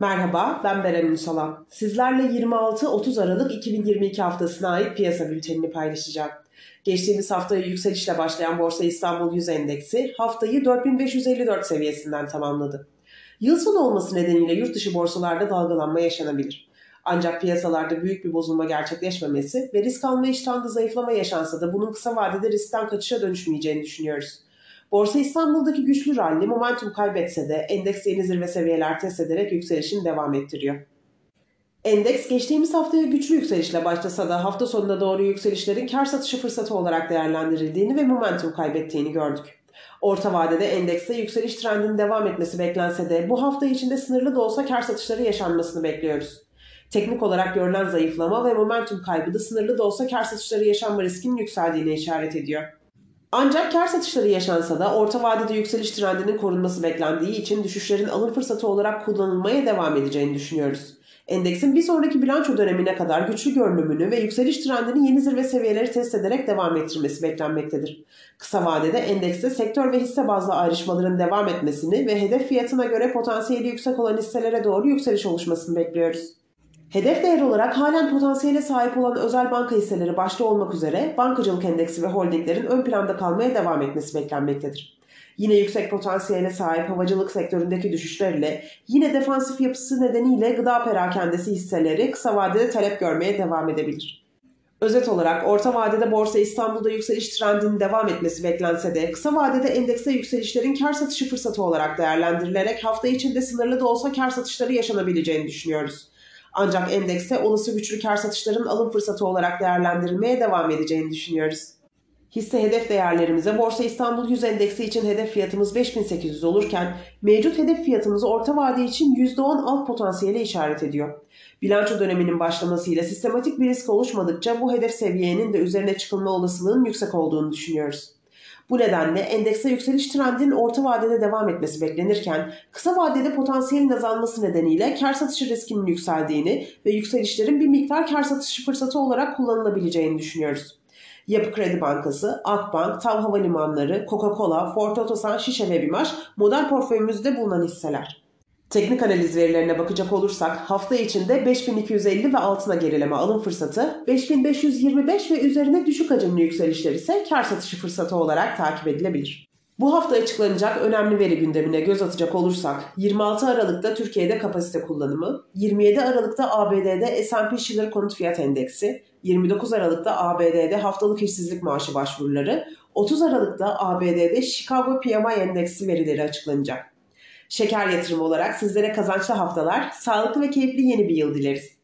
Merhaba, ben Beren Ünsalan. Sizlerle 26-30 Aralık 2022 haftasına ait piyasa bültenini paylaşacağım. Geçtiğimiz haftaya yükselişle başlayan Borsa İstanbul 100 Endeksi haftayı 4554 seviyesinden tamamladı. Yıl sonu olması nedeniyle yurt dışı borsalarda dalgalanma yaşanabilir. Ancak piyasalarda büyük bir bozulma gerçekleşmemesi ve risk alma iştahında zayıflama yaşansa da bunun kısa vadede riskten kaçışa dönüşmeyeceğini düşünüyoruz. Borsa İstanbul'daki güçlü rally momentum kaybetse de endeks yeni zirve seviyeler test ederek yükselişini devam ettiriyor. Endeks geçtiğimiz haftaya güçlü yükselişle başlasa da hafta sonuna doğru yükselişlerin kar satışı fırsatı olarak değerlendirildiğini ve momentum kaybettiğini gördük. Orta vadede endekste yükseliş trendinin devam etmesi beklense de bu hafta içinde sınırlı da olsa kar satışları yaşanmasını bekliyoruz. Teknik olarak görülen zayıflama ve momentum kaybı da sınırlı da olsa kar satışları yaşanma riskinin yükseldiğine işaret ediyor. Ancak kar satışları yaşansa da orta vadede yükseliş trendinin korunması beklendiği için düşüşlerin alım fırsatı olarak kullanılmaya devam edeceğini düşünüyoruz. Endeksin bir sonraki bilanço dönemine kadar güçlü görünümünü ve yükseliş trendini yeni zirve seviyeleri test ederek devam ettirmesi beklenmektedir. Kısa vadede endekste sektör ve hisse bazlı ayrışmaların devam etmesini ve hedef fiyatına göre potansiyeli yüksek olan hisselere doğru yükseliş oluşmasını bekliyoruz. Hedef değer olarak halen potansiyele sahip olan özel banka hisseleri başta olmak üzere bankacılık endeksi ve holdinglerin ön planda kalmaya devam etmesi beklenmektedir. Yine yüksek potansiyele sahip havacılık sektöründeki düşüşlerle yine defansif yapısı nedeniyle gıda perakendesi hisseleri kısa vadede talep görmeye devam edebilir. Özet olarak orta vadede Borsa İstanbul'da yükseliş trendinin devam etmesi beklense de kısa vadede endekste yükselişlerin kar satışı fırsatı olarak değerlendirilerek hafta içinde sınırlı da olsa kar satışları yaşanabileceğini düşünüyoruz. Ancak endekste olası güçlü kar satışların alım fırsatı olarak değerlendirilmeye devam edeceğini düşünüyoruz. Hisse hedef değerlerimize Borsa İstanbul 100 endeksi için hedef fiyatımız 5800 olurken mevcut hedef fiyatımız orta vade için %10 alt potansiyele işaret ediyor. Bilanço döneminin başlamasıyla sistematik bir risk oluşmadıkça bu hedef seviyenin de üzerine çıkılma olasılığının yüksek olduğunu düşünüyoruz. Bu nedenle endekse yükseliş trendinin orta vadede devam etmesi beklenirken kısa vadede potansiyelin azalması nedeniyle kar satışı riskinin yükseldiğini ve yükselişlerin bir miktar kar satışı fırsatı olarak kullanılabileceğini düşünüyoruz. Yapı Kredi Bankası, Akbank, TAV Havalimanları, Coca-Cola, Ford Otosan, Şişe ve Bimaş model portföyümüzde bulunan hisseler. Teknik analiz verilerine bakacak olursak hafta içinde 5250 ve altına gerileme alım fırsatı, 5525 ve üzerine düşük hacimli yükselişler ise kar satışı fırsatı olarak takip edilebilir. Bu hafta açıklanacak önemli veri gündemine göz atacak olursak 26 Aralık'ta Türkiye'de kapasite kullanımı, 27 Aralık'ta ABD'de S&P Schiller Konut Fiyat Endeksi, 29 Aralık'ta ABD'de haftalık işsizlik maaşı başvuruları, 30 Aralık'ta ABD'de Chicago PMI Endeksi verileri açıklanacak. Şeker yatırımı olarak sizlere kazançlı haftalar, sağlıklı ve keyifli yeni bir yıl dileriz.